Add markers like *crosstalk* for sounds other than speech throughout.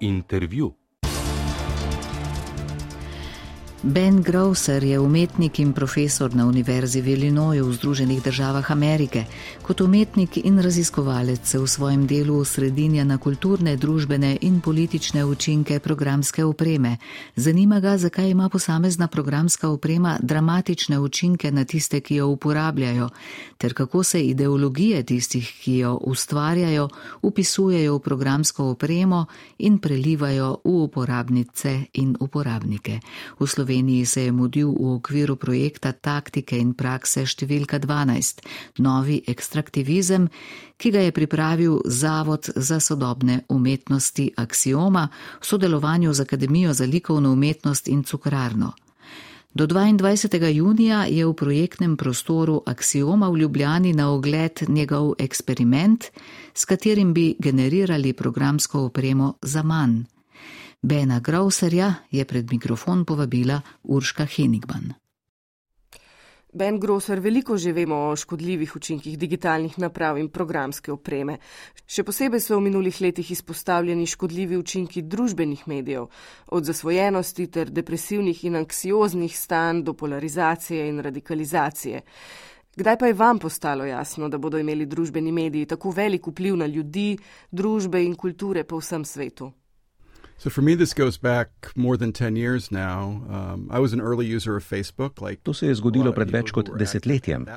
Intervju. Ben Grosser je umetnik in profesor na Univerzi v Illinoisu v Združenih državah Amerike. Kot umetnik in raziskovalec se v svojem delu osredinja na kulturne, družbene in politične učinke programske opreme. Zanima ga, zakaj ima posamezna programska oprema dramatične učinke na tiste, ki jo uporabljajo, ter kako se ideologije tistih, ki jo ustvarjajo, upisujejo v programsko opremo in prelivajo v uporabnice in uporabnike. V Sloveniji se je mudil v okviru projekta Taktike in prakse številka 12, novi ekstraktivizem, ki ga je pripravil Zavod za sodobne umetnosti Axioma v sodelovanju z Akademijo za likovno umetnost in cukrarno. Do 22. junija je v projektnem prostoru Axioma v Ljubljani na ogled njegov eksperiment, s katerim bi generirali programsko opremo za manj. Bena Grauserja je pred mikrofon povabila Urška Henigman. Ben Grosser, veliko že vemo o škodljivih učinkih digitalnih naprav in programske opreme. Še posebej so v minulih letih izpostavljeni škodljivi učinki družbenih medijev, od zasvojenosti ter depresivnih in anksioznih stanj do polarizacije in radikalizacije. Kdaj pa je vam postalo jasno, da bodo imeli družbeni mediji tako velik vpliv na ljudi, družbe in kulture po vsem svetu? So for me, this goes back more than 10 years now. Um, I was an early user of Facebook. Like to se je zgodilo pred več kot desetletjem.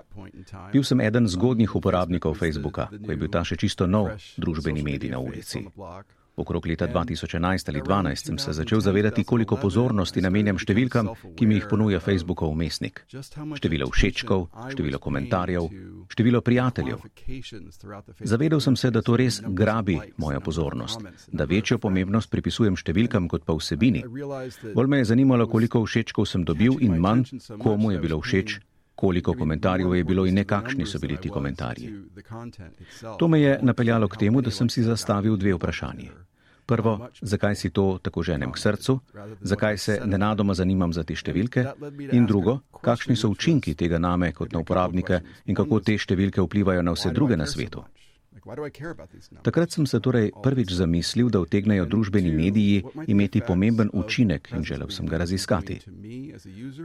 Bil sem eden zgodnjih uporabnikov Facebooka, ko je bil ta še čisto nov družbeni medij na ulici. Okrog leta 2011 ali 2012 sem se začel zavedati, koliko pozornosti namenjam številkam, ki mi jih ponuja Facebookov umestnik. Število všečkov, število komentarjev, število prijateljev. Zavedal sem se, da to res grabi mojo pozornost, da večjo pomembnost pripisujem številkam kot pa vsebini. Bolj me je zanimalo, koliko všečkov sem dobil in manj, komu je bilo všeč koliko komentarjev je bilo in nekakšni so bili ti komentarji. To me je napeljalo k temu, da sem si zastavil dve vprašanje. Prvo, zakaj si to tako ženem k srcu, zakaj se nenadoma zanimam za te številke, in drugo, kakšni so učinki tega name kot na uporabnike in kako te številke vplivajo na vse druge na svetu. Takrat sem se torej prvič zamislil, da utegnejo družbeni mediji imeti pomemben učinek in želel sem ga raziskati.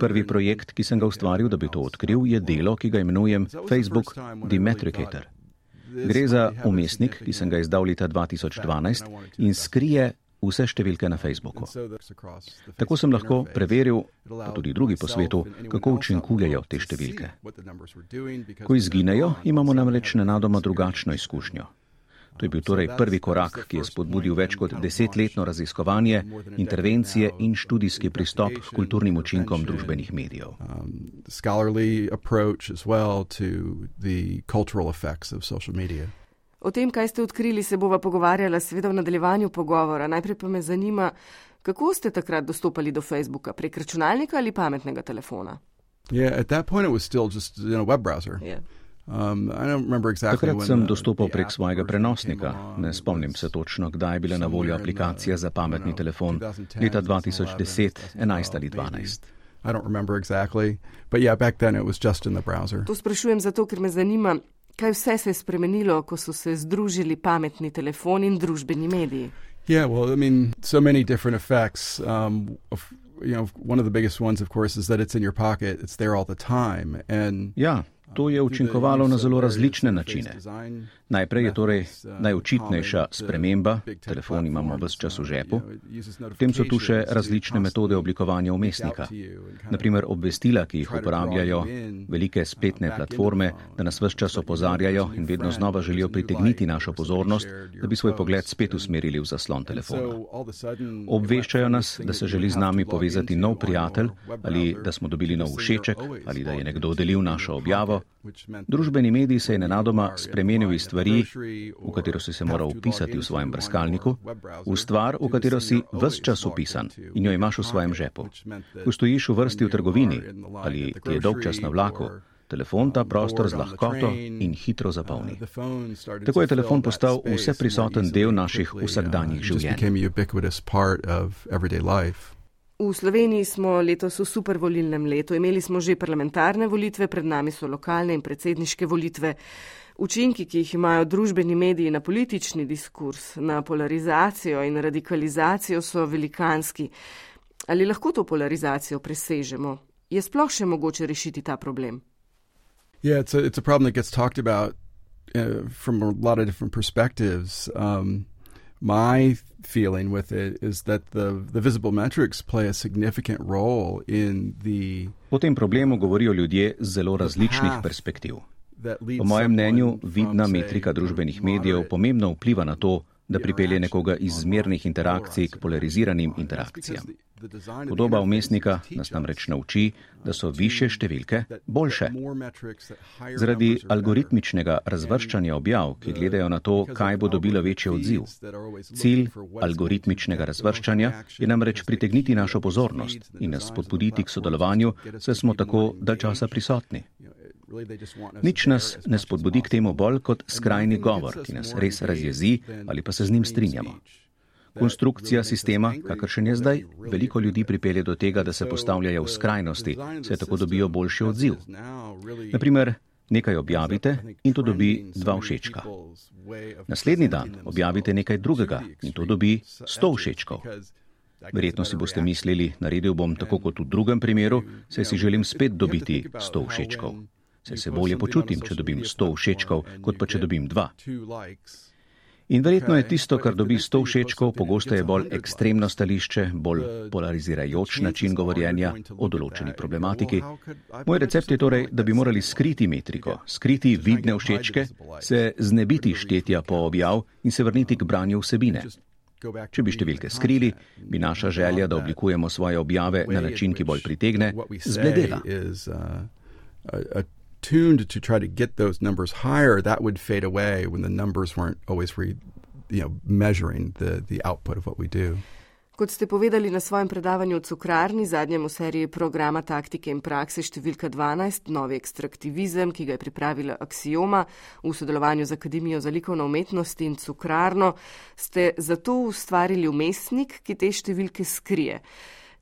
Prvi projekt, ki sem ga ustvaril, da bi to odkril, je delo, ki ga imenujem Facebook Demetricator. Gre za umestnik, ki sem ga izdal leta 2012 in skrije vse številke na Facebooku. Tako sem lahko preveril, pa tudi drugi po svetu, kako učinkujejo te številke. Ko izginejo, imamo namreč nenadoma drugačno izkušnjo. To je bil torej prvi korak, ki je spodbudil več kot desetletno raziskovanje, intervencije in študijski pristop k kulturnim učinkom družbenih medijev. O tem, kaj ste odkrili, se bova pogovarjala seveda v nadaljevanju pogovora. Najprej pa me zanima, kako ste takrat dostopali do Facebooka, prek računalnika ali pametnega telefona? Yeah, Um, exactly Takrat sem dostopal prek svojega prenosnika. Ne spomnim se točno, kdaj je bila na voljo aplikacija za pametni telefon. Leta 2010, 11 ali 12. Exactly. Yeah, to sprašujem zato, ker me zanima, kaj vse se je spremenilo, ko so se združili pametni telefoni in družbeni mediji. Yeah, well, I mean, so many different effects. Um, of, you know, one of the biggest ones, of course, is that it's in your pocket. It's there all the time. And ja, To je učinkovalo na zelo različne načine. Najprej je torej najočitnejša sprememba, telefon imamo vse čas v žepu, potem so tu še različne metode oblikovanja umestnika. Naprimer obvestila, ki jih uporabljajo velike spletne platforme, da nas vse čas opozarjajo in vedno znova želijo pritegniti našo pozornost, da bi svoj pogled spet usmerili v zaslon telefona. Obveščajo nas, da se želi z nami povezati nov prijatelj ali da smo dobili nov všeček ali da je nekdo delil našo objavo. Družbeni medij se je nenadoma spremenil iz stvari, v katero si se moral upisati v svojem brskalniku, v stvar, v katero si vse čas upisan in jo imaš v svojem žepu. Ko stojiš v vrsti v trgovini ali ti je dolg čas na vlaku, telefon ta prostor z lahkoto in hitro zapolni. Tako je telefon postal vse prisoten del naših vsakdanjih življenj. V Sloveniji smo letos v supervolilnem letu. Imeli smo že parlamentarne volitve, pred nami so lokalne in predsedniške volitve. Učinki, ki jih imajo družbeni mediji na politični diskurs, na polarizacijo in radikalizacijo, so velikanski. Ali lahko to polarizacijo presežemo? Je sploh še mogoče rešiti ta problem? Yeah, it's a, it's a problem that gets talked about uh, from a lot of different perspectives. Um, my feeling with it is that the, the visible metrics play a significant role in the. O tem problemu govorijo ljudje z zelo različnih perspektiv. Po mojem mnenju, vidna metrika družbenih medijev pomembno vpliva na to, da pripelje nekoga iz zmernih interakcij k polariziranim interakcijam. Podoba umestnika nas namreč nauči, da so više številke boljše. Zaradi algoritmičnega razvrščanja objav, ki gledajo na to, kaj bo dobilo večji odziv. Cilj algoritmičnega razvrščanja je namreč pritegniti našo pozornost in nas spodbuditi k sodelovanju, saj smo tako dalj časa prisotni. Nič nas ne spodbudi k temu bolj kot skrajni govor, ki nas res razjezi ali pa se z njim strinjamo. Konstrukcija sistema, kakršen je zdaj, veliko ljudi pripelje do tega, da se postavljajo v skrajnosti, saj tako dobijo boljši odziv. Naprimer, nekaj objavite in to dobi dva všečka. Naslednji dan objavite nekaj drugega in to dobi sto všečkov. Verjetno si boste mislili, naredil bom tako kot v drugem primeru, saj si želim spet dobiti sto všečkov. Saj se bolje počutim, če dobim sto všečkov, kot pa če dobim dva. In verjetno je tisto, kar dobi sto všečkov, pogosteje bolj ekstremno stališče, bolj polarizirajoč način govorjenja o določeni problematiki. Moj recept je torej, da bi morali skriti metriko, skriti vidne všečke, se znebiti štetja po objav in se vrniti k branju vsebine. Če bi številke skrili, bi naša želja, da oblikujemo svoje objave na način, ki bolj pritegne, zbledela tuned to try to get those numbers higher, that would fade away when the numbers weren't always re, you know, measuring the, the output of what we do. Kot ste povedali na svojem predavanju o cukrarni, zadnjem v seriji programa Taktike in prakse številka 12, novi ekstraktivizem, ki ga je pripravila Axioma v sodelovanju z Akademijo za likovno umetnost in cukrarno, ste zato ustvarili umestnik, ki te številke skrije.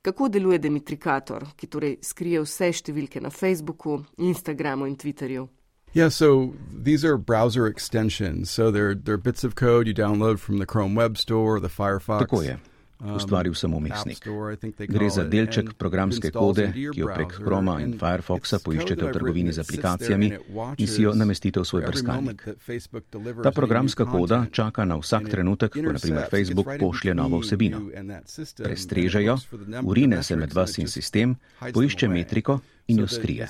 Kako deluje Demitrikator, ki torej skrije vse številke na Facebooku, Instagramu in Twitterju? Yeah, so these are browser extensions. So they're, they're bits of code you download from the Chrome Web Store or the Firefox. Tako je. Um, ustvaril sem umestnik. Gre za delček programske kode, ki jo prek Chroma in Firefoxa poiščete v trgovini z aplikacijami in si jo namestite v svoj brskalnik. Ta programska koda čaka na vsak trenutek, ko naprimer Facebook pošlje novo vsebino. Prestreže jo, urine se med vas in sistem, poišče metriko in jo skrije.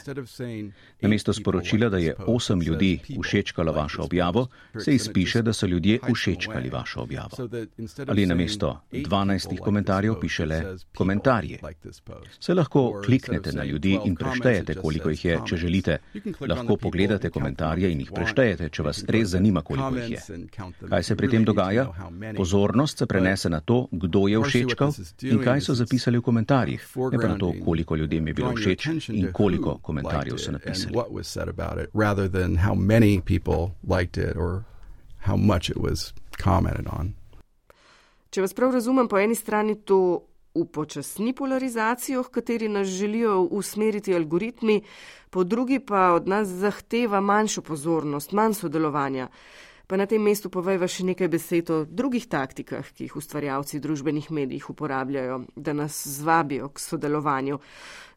Namesto sporočila, da je osem ljudi všečkalo vašo objavo, se izpiše, da so ljudje všečkali vašo objavo. Ali namesto dvanajstih komentarjev piše le komentarje. Se lahko kliknete na ljudi in preštejete, koliko jih je, če želite. Lahko pogledate komentarje in jih preštejete, če vas res zanima, koliko jih je. Kaj se pri tem dogaja? Pozornost se prenese na to, kdo je všečkal in kaj so zapisali v komentarjih, ne pa na to, koliko ljudem je bilo všeč in koliko komentarjev so napisali. Če vas prav razumem, po eni strani to upočasni polarizacijo, v kateri nas želijo usmeriti algoritmi, po drugi pa od nas zahteva manjšo pozornost, manj sodelovanja. Pa na tem mestu povejva še nekaj besed o drugih taktikah, ki jih ustvarjalci družbenih medijih uporabljajo, da nas zvabijo k sodelovanju.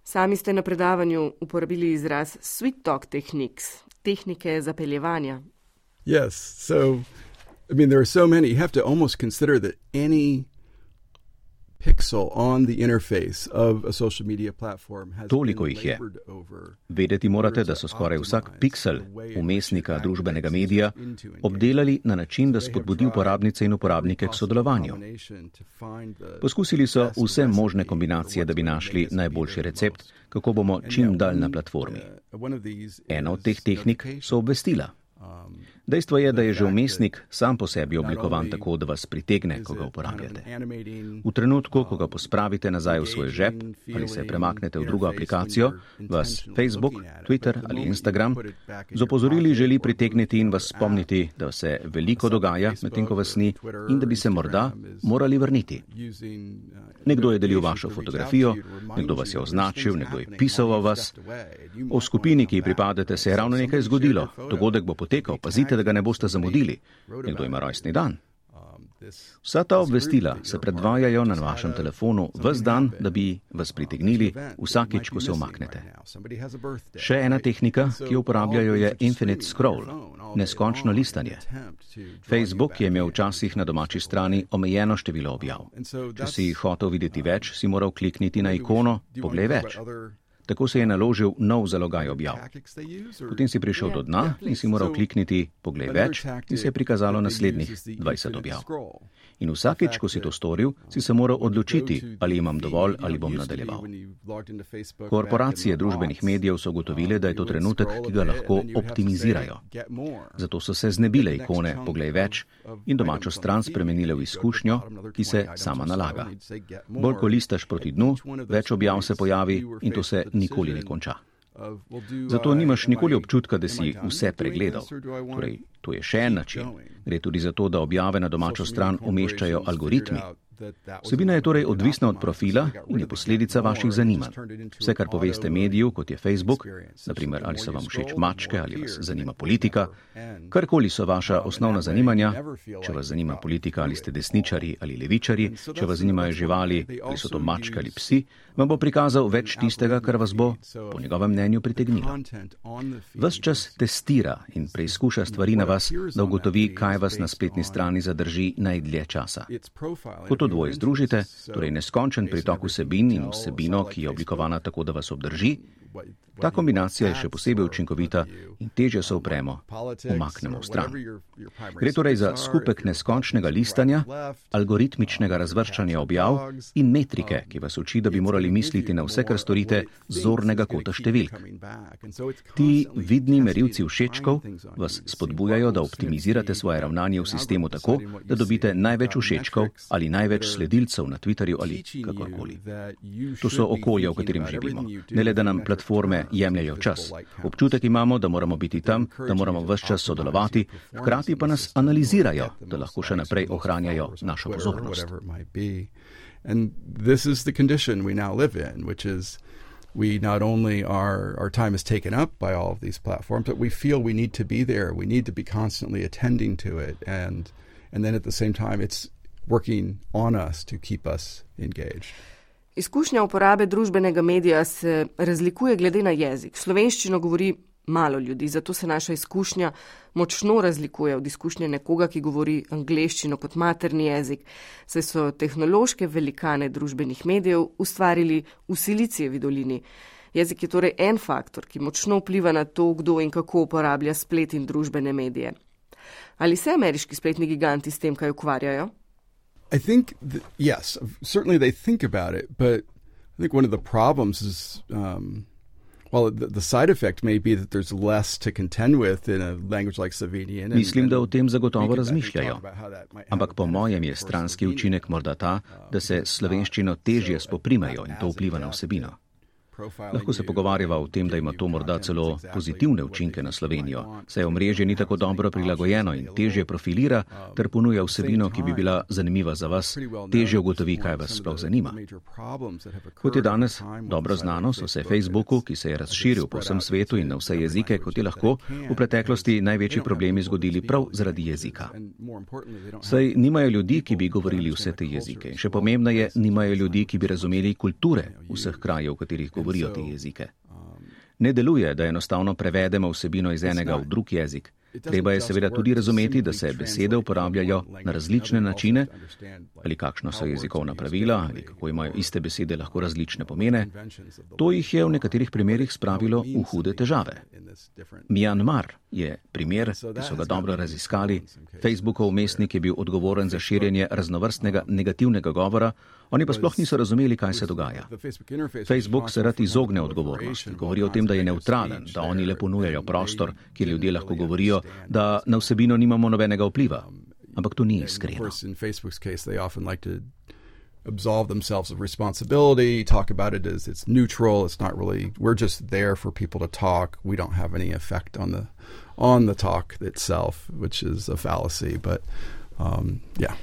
Sami ste na predavanju uporabili izraz sweet talk techniques, tehnike zapeljevanja. Yes, so I mean there are so many. You have to almost consider that any Toliko jih je. Vedeti morate, da so skoraj vsak piksel umestnika družbenega medija obdelali na način, da spodbudi uporabnice in uporabnike k sodelovanju. Poskusili so vse možne kombinacije, da bi našli najboljši recept, kako bomo čim dalj na platformi. Ena od teh tehnik so obvestila. Dejstvo je, da je že umestnik sam po sebi oblikovan tako, da vas pritegne, ko ga uporabljate. V trenutku, ko ga pospravite nazaj v svoj žep ali se premaknete v drugo aplikacijo, vas Facebook, Twitter ali Instagram z opozorili želi pritegniti in vas spomniti, da se veliko dogaja, medtem ko vas ni in da bi se morda morali vrniti. Nekdo je delil vašo fotografijo, nekdo vas je označil, nekdo je pisal o vas. O skupini, ki ji pripadate, se je ravno nekaj zgodilo. Dogodek bo potekal, pazite, da ga ne boste zamudili. Nekdo ima rojstni dan. Vsa ta obvestila se predvajajo na vašem telefonu vse dan, da bi vas pritegnili vsakič, ko se omaknete. Še ena tehnika, ki jo uporabljajo, je Infinite Scroll, neskončno listanje. Facebook je imel včasih na domači strani omejeno število objav. Če si hotel videti več, si moral klikniti na ikono Poglej več. Tako se je naložil nov zalogaj objav. Potem si prišel do dna in si moral klikniti Poglej več in se je prikazalo naslednjih 20 objav. In vsakeč, ko si to storil, si se moral odločiti, ali imam dovolj ali bom nadaljeval. Korporacije družbenih medijev so ugotovile, da je to trenutek, ki ga lahko optimizirajo. Zato so se znebile ikone Poglej več in domačo stran spremenile v izkušnjo, ki se sama nalaga. Bolj ko listaš proti dnu, več objav se pojavi in to se nikoli ne konča. Zato nimaš nikoli občutka, da si vse pregledal. Torej, to je še en način. Gre tudi za to, da objave na domačo stran umeščajo algoritmi. Vsebina je torej odvisna od profila in je posledica vaših zanimanj. Vse, kar poveste mediju, kot je Facebook, naprimer ali so vam všeč mačke ali vas zanima politika, karkoli so vaša osnovna zanimanja, če vas zanima politika ali ste desničari ali levičari, če vas zanimajo živali ali so to mačke ali psi, vam bo prikazal več tistega, kar vas bo, po njegovem mnenju, pritegnilo. Ves čas testira in preizkuša stvari na vas, da ugotovi, kaj vas na spletni strani zadrži najdlje časa. Ko to dvoje združite, torej neskončen pritok vsebin in vsebino, ki je oblikovana tako, da vas obdrži, ta kombinacija je še posebej učinkovita in teže se upremo, umaknemo v stran. Gre torej za skupek neskončnega listanja, algoritmičnega razvrščanja objav in metrike, ki vas uči, da bi morali misliti na vse, kar storite, zornega kota številk. Ti vidni merilci všečkov vas spodbujajo, da optimizirate svoje ravnanje v sistemu tako, da dobite največ všečkov ali največ sledilcev na Twitterju ali kakorkoli. To so okolja, v katerem živimo. Ne le, da nam platforme jemljajo čas. Občutek imamo, da moramo biti tam, da moramo vse čas sodelovati, hkrati pa nas analizirajo, da lahko še naprej ohranjajo našo pozornost. We not only are, our time is taken up by all of these platforms, but we feel we need to be there. We need to be constantly attending to it. And, and then at the same time, it's working on us to keep us engaged. Izkušnja uporabe družbenega medija se razlikuje glede na jezik. Slovenščino govori malo ljudi, zato se naša izkušnja močno razlikuje od izkušnje nekoga, ki govori angleščino kot materni jezik, saj so tehnološke velikane družbenih medijev ustvarili v Silicijevi dolini. Jezik je torej en faktor, ki močno vpliva na to, kdo in kako uporablja splet in družbene medije. Ali se ameriški spletni giganti s tem kaj ukvarjajo? I think, th- yes, certainly they think about it, but I think one of the problems is, um, well, the, the, side effect may be that there's less to contend with in a language like Slovenian. Mislim, da o tem zagotovo razmišljajo. Ampak po mojem je stranski učinek morda ta, da se slovenščino težje spoprimajo in to vpliva na vsebino. Lahko se pogovarjava o tem, da ima to morda celo pozitivne učinke na Slovenijo, saj omrežje ni tako dobro prilagojeno in težje profilira ter ponuja vsebino, ki bi bila zanimiva za vas, težje ugotovi, kaj vas sploh zanima. Kot je danes dobro znano, so se Facebooku, ki se je razširil po vsem svetu in na vse jezike, kot je lahko, v preteklosti največji problemi zgodili prav zaradi jezika. Saj nimajo ljudi, ki bi govorili vse te jezike. Še pomembneje, nimajo ljudi, ki bi razumeli kulture vseh krajev, v katerih govorijo govorijo te jezike. Ne deluje, da enostavno prevedemo vsebino iz enega v drug jezik. Treba je seveda tudi razumeti, da se besede uporabljajo na različne načine, ali kakšno so jezikovna pravila, ali kako imajo iste besede lahko različne pomene. To jih je v nekaterih primerjih spravilo v hude težave. Myanmar je primer, ki so ga dobro raziskali. Facebookov umestnik je bil odgovoren za širjenje raznovrstnega negativnega govora, oni pa sploh niso razumeli, kaj se dogaja. Facebook se rad izogne odgovornosti, govori o tem, da je neutralen, da oni le ponujajo prostor, kjer ljudje lahko govorijo da na vsebino nimamo nobenega vpliva. Ampak to ni iskreno. absolve themselves of responsibility, talk about it as it's neutral. It's not really. We're just there for people to talk. We don't have any effect on the on the talk itself, which is a fallacy. But um, yeah.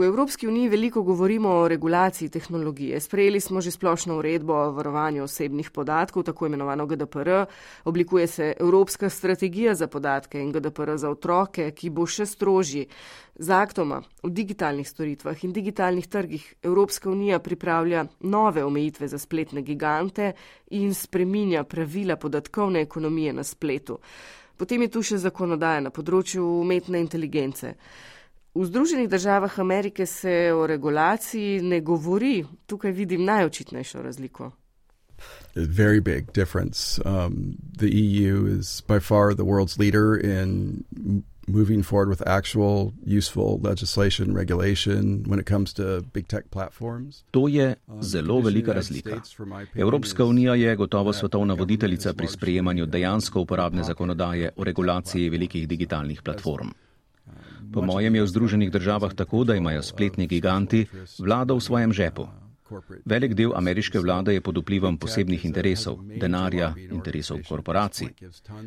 V Evropski uniji veliko govorimo o regulaciji tehnologije. Sprejeli smo že splošno uredbo o varovanju osebnih podatkov, tako imenovano GDPR. Oblikuje se Evropska strategija za podatke in GDPR za otroke, ki bo še strožji. Z aktoma v digitalnih storitvah in digitalnih trgih Evropska unija pripravlja nove omejitve za spletne gigante in spreminja pravila podatkovne ekonomije na spletu. Potem je tu še zakonodaja na področju umetne inteligence. V Združenih državah Amerike se o regulaciji ne govori. Tukaj vidim najočitnejšo razliko. A very big difference. Um, the EU is by far the world's leader in moving forward with actual useful legislation, regulation when it comes to big tech platforms. To je um, zelo velika razlika. Evropska unija je gotovo svetovna voditeljica pri sprejemanju dejansko uporabne zakonodaje o regulaciji velikih digitalnih platform. Po mojem je v Združenih državah tako, da imajo spletni giganti vlado v svojem žepu. Velik del ameriške vlade je pod vplivom posebnih interesov, denarja, interesov korporacij.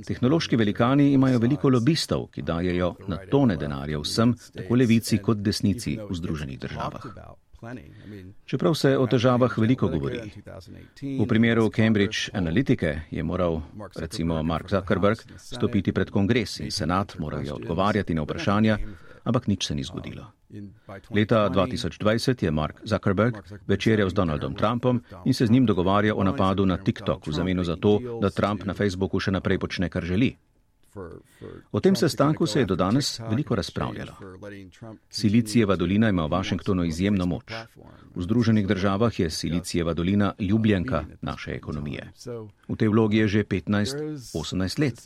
Tehnološki velikani imajo veliko lobistov, ki dajejo na tone denarja vsem, tako levici kot desnici v Združenih državah. Čeprav se o težavah veliko govori. V primeru Cambridge Analytike je moral recimo Mark Zuckerberg stopiti pred kongres in senat morajo odgovarjati na vprašanja, ampak nič se ni zgodilo. Leta 2020 je Mark Zuckerberg večerjal z Donaldom Trumpom in se z njim dogovarjal o napadu na TikTok v zameno za to, da Trump na Facebooku še naprej počne, kar želi. O tem sestanku se je do danes veliko razpravljalo. Silicijeva dolina ima v Washingtonu izjemno moč. V Združenih državah je Silicijeva dolina ljubljenka naše ekonomije. V tej vlogi je že 15-18 let.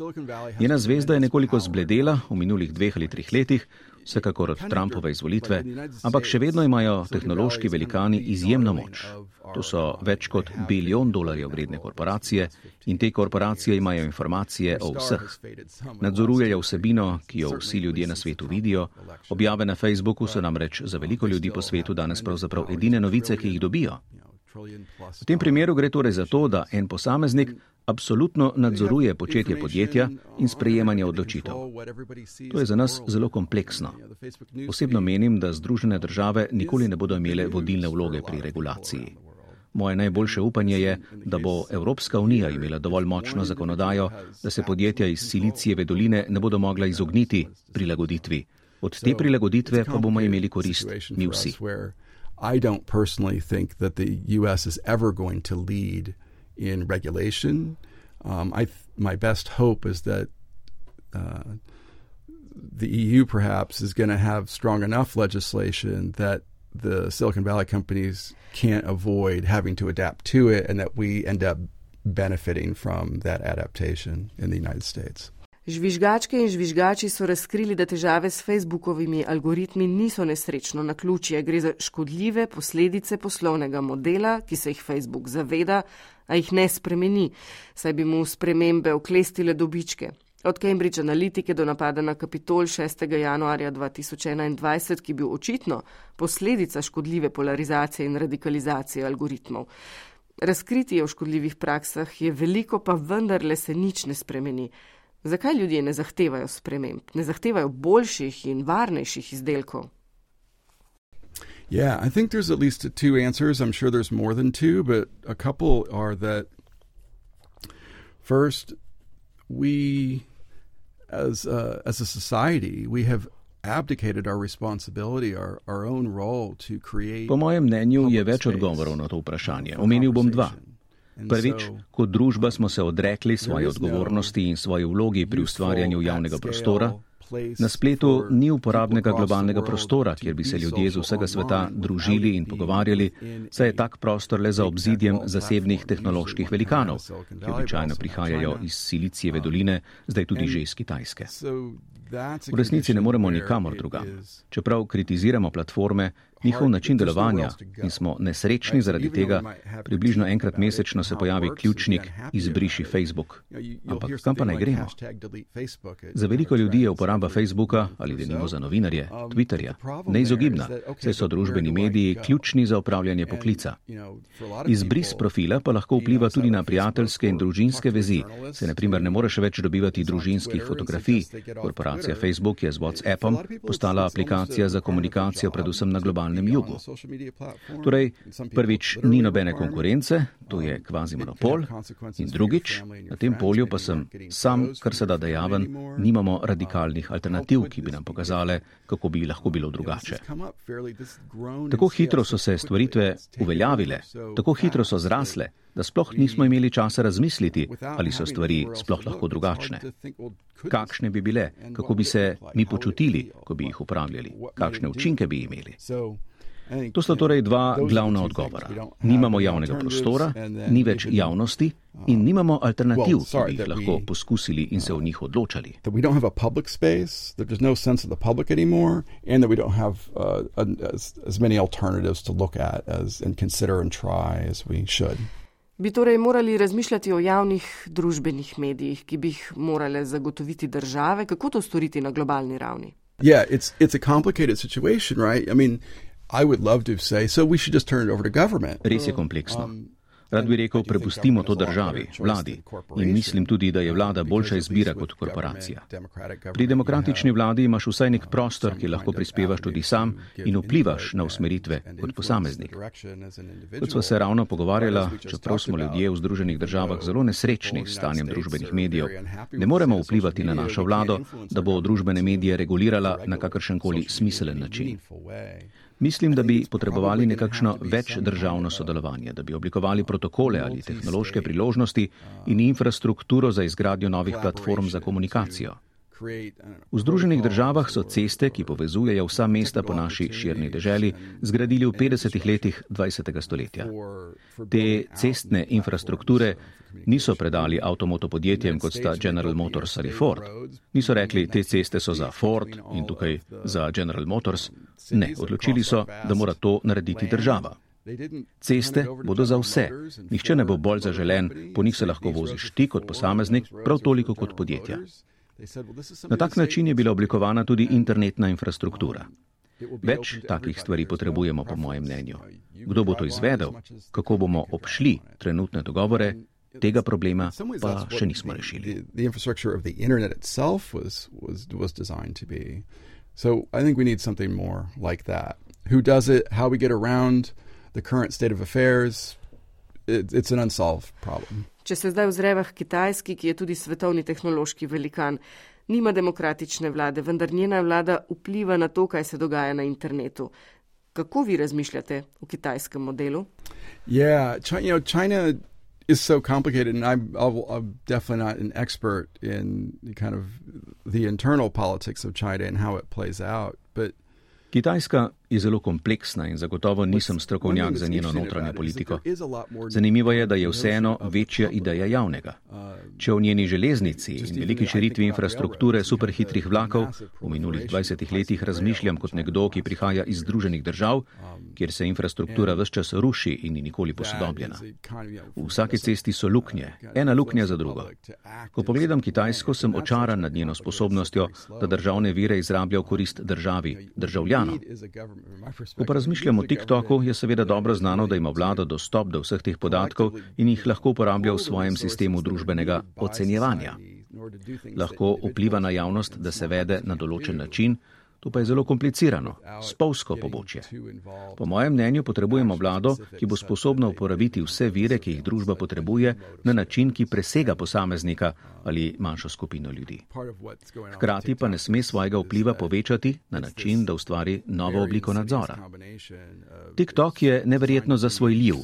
Njena zvezda je nekoliko zbledela v minulih dveh ali treh letih, vsekakor od Trumpove izvolitve, ampak še vedno imajo tehnološki velikani izjemno moč. To so več kot bilijon dolarjev vredne korporacije in te korporacije imajo informacije o vseh. Nadzorujejo vsebino, ki jo vsi ljudje na svetu vidijo. Objave na Facebooku so namreč za veliko ljudi po svetu danes pravzaprav edine novice, ki jih dobijo. V tem primeru gre torej za to, da en posameznik absolutno nadzoruje početje podjetja in sprejemanje odločitev. To je za nas zelo kompleksno. Osebno menim, da Združene države nikoli ne bodo imele vodilne vloge pri regulaciji. Moje najboljše upanje je, da bo Evropska unija imela dovolj močno zakonodajo, da se podjetja iz Silicijeve doline ne bodo mogla izogniti prilagoditvi. Od te prilagoditve pa bomo imeli korist mi vsi. I don't personally think that the U.S. is ever going to lead in regulation. Um, I th- my best hope is that uh, the EU perhaps is going to have strong enough legislation that the Silicon Valley companies can't avoid having to adapt to it, and that we end up benefiting from that adaptation in the United States. Žvižgačke in žvižgači so razkrili, da težave s Facebookovimi algoritmi niso nesrečno na ključje. Gre za škodljive posledice poslovnega modela, ki se jih Facebook zaveda, a jih ne spremeni, saj bi mu spremembe oklestile dobičke. Od Cambridge Analytike do napada na Kapitol 6. januarja 2021, ki je bil očitno posledica škodljive polarizacije in radikalizacije algoritmov. Razkritje o škodljivih praksah je veliko, pa vendarle se nič ne spremeni. Zakaj ljudje ne zahtevajo sprememb, ne zahtevajo boljših in varnejših izdelkov? Yeah, I think there's at least two answers. I'm sure there's more than two, but a couple are that first, we as a, as a society, we have abdicated our responsibility, our, our own role to create. Po mojem mnenju je več odgovorov na to vprašanje. Omenil bom dva. Prvič, kot družba smo se odrekli svoje odgovornosti in svoje vlogi pri ustvarjanju javnega prostora. Na spletu ni uporabnega globalnega prostora, kjer bi se ljudje z vsega sveta družili in pogovarjali, saj je tak prostor le za obzidjem zasebnih tehnoloških velikanov, ki običajno prihajajo iz Silicijeve doline, zdaj tudi že iz Kitajske. V resnici ne moremo nikamor drugam. Čeprav kritiziramo platforme, njihov način delovanja in smo nesrečni zaradi tega, približno enkrat mesečno se pojavi ključnik izbriši Facebook. Ampak kam pa naj gremo? Za veliko ljudi je uporaba Facebooka ali denimo za novinarje, Twitterja, neizogibna, saj so družbeni mediji ključni za upravljanje poklica. Izbris profila pa lahko vpliva tudi na prijateljske in družinske vezi, se naprimer ne moreš več dobivati družinskih fotografij. Korporacija Facebook je z WhatsAppom postala aplikacija za komunikacijo predvsem na globalnem globalnem jugu. Torej, prvič, ni nobene konkurence, to je kvazi monopol, in drugič, na tem polju pa sem sam, kar se da dejaven, nimamo radikalnih alternativ, ki bi nam pokazale, kako bi lahko bilo drugače. Tako hitro so se stvaritve uveljavile, tako hitro so zrasle, da sploh nismo imeli časa razmisliti, ali so stvari sploh lahko drugačne. Kakšne bi bile, kako bi se mi počutili, ko bi jih upravljali, kakšne učinke bi imeli. To sta torej dva glavna odgovora. Nimamo javnega prostora, ni več javnosti in nimamo alternativ, ki bi jih lahko poskusili in se o njih odločali. Bi torej morali razmišljati o javnih družbenih medijih, ki bi jih morale zagotoviti države, kako to storiti na globalni ravni? Yeah, it's, it's a complicated situation, right? I mean, I would love to say, so we should just turn it over to government. Res je kompleksno. Rad bi rekel, prepustimo to državi, vladi. In mislim tudi, da je vlada boljša izbira kot korporacija. Pri demokratični vladi imaš vsaj nek prostor, ki lahko prispevaš tudi sam in vplivaš na usmeritve kot posameznik. Kot smo se ravno pogovarjala, čeprav smo ljudje v Združenih državah zelo nesrečni s stanjem družbenih medijev, ne moremo vplivati na našo vlado, da bo družbene medije regulirala na kakršenkoli smiselen način. Mislim, da bi potrebovali nekakšno več državno sodelovanje, da bi oblikovali protokole ali tehnološke priložnosti in infrastrukturo za izgradnjo novih platform za komunikacijo. V Združenih državah so ceste, ki povezujejo vsa mesta po naši širni deželi, zgradili v 50 letih 20. stoletja. Te cestne infrastrukture niso predali avtomotopodjetjem, kot sta General Motors ali Ford. Niso rekli, te ceste so za Ford in tukaj za General Motors. Ne, odločili so, da mora to narediti država. Ceste bodo za vse. Nihče ne bo bolj zaželen, po njih se lahko voziš ti kot posameznik, prav toliko kot podjetja. Na tak način je bila oblikovana tudi internetna infrastruktura. Več takih stvari potrebujemo, po mojem mnenju. Kdo bo to izvedel, kako bomo obšli trenutne dogovore, tega problema pa še nismo rešili. So I think we need something more like that. Who does it? How we get around the current state of affairs? It, it's an unsolved problem. Če se zdaj ozreva k Kitajski, ki je tudi svetovni tehnološki velikan, nima demokratične vlade, vendar njena vlada vpliva na to, kaj se dogaja na internetu. Kako vi razmišljate o kitajskem modelu? Yeah, China, you know, China is so complicated, and I'm, I'm definitely not an expert in kind of the internal politics of China and how it plays out. But Kitajska je zelo kompleksna in zagotovo nisem strokovnjak za njeno notranjo politiko. Zanimivo je, da je vseeno večja ideja javnega. Če v njeni železnici in veliki širitvi infrastrukture superhitrih vlakov v minulih 20 letih razmišljam kot nekdo, ki prihaja iz Združenih držav, kjer se infrastruktura vse čas ruši in ni nikoli posodobljena. V vsaki cesti so luknje, ena luknja za drugo. Ko pogledam Kitajsko, sem očaran nad njeno sposobnostjo, da državne vire izrablja v korist državi, državljanom. Ko pa razmišljamo o TikToku, je seveda dobro znano, da ima vlada dostop do vseh teh podatkov in jih lahko uporablja v svojem sistemu družbenega ocenjevanja. Lahko vpliva na javnost, da se vede na določen način, To pa je zelo komplicirano, spolsko pobočje. Po mojem mnenju potrebujemo vlado, ki bo sposobna uporabiti vse vire, ki jih družba potrebuje, na način, ki presega posameznika ali manjšo skupino ljudi. Hkrati pa ne sme svojega vpliva povečati na način, da ustvari novo obliko nadzora. TikTok je neverjetno zasvojljiv.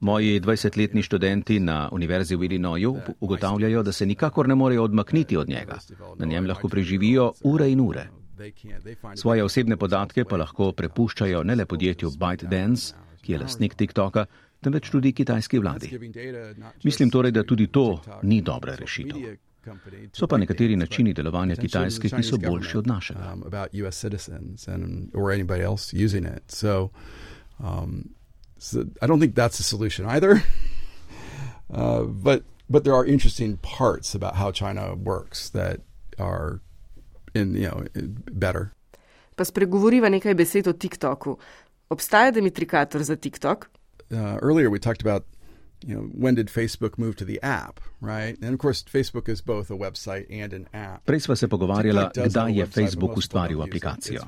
Moji 20-letni študenti na Univerzi v Illinoisu ugotavljajo, da se nikakor ne morejo odmakniti od njega. Na njem lahko preživijo ure in ure. Svoje osebne podatke pa lahko prepuščajo ne le podjetju ByteDance, ki je lastnik TikToka, temveč tudi kitajski vladi. Mislim torej, da tudi to ni dobra rešitev. So pa nekateri načini delovanja Kitajske, ki so boljši od našega. Um, so I don't think that's a solution either. *laughs* uh, but but there are interesting parts about how China works that are in you know better. Pa spregovoriva nekaj besed o TikToku. Obstaja Dimitrikator za TikTok? Uh, earlier we talked about you know, when did Facebook move to the app, right? And of course, Facebook is both a website and an app. Prej sva se pogovarjala, kdaj je Facebook ustvaril aplikacijo.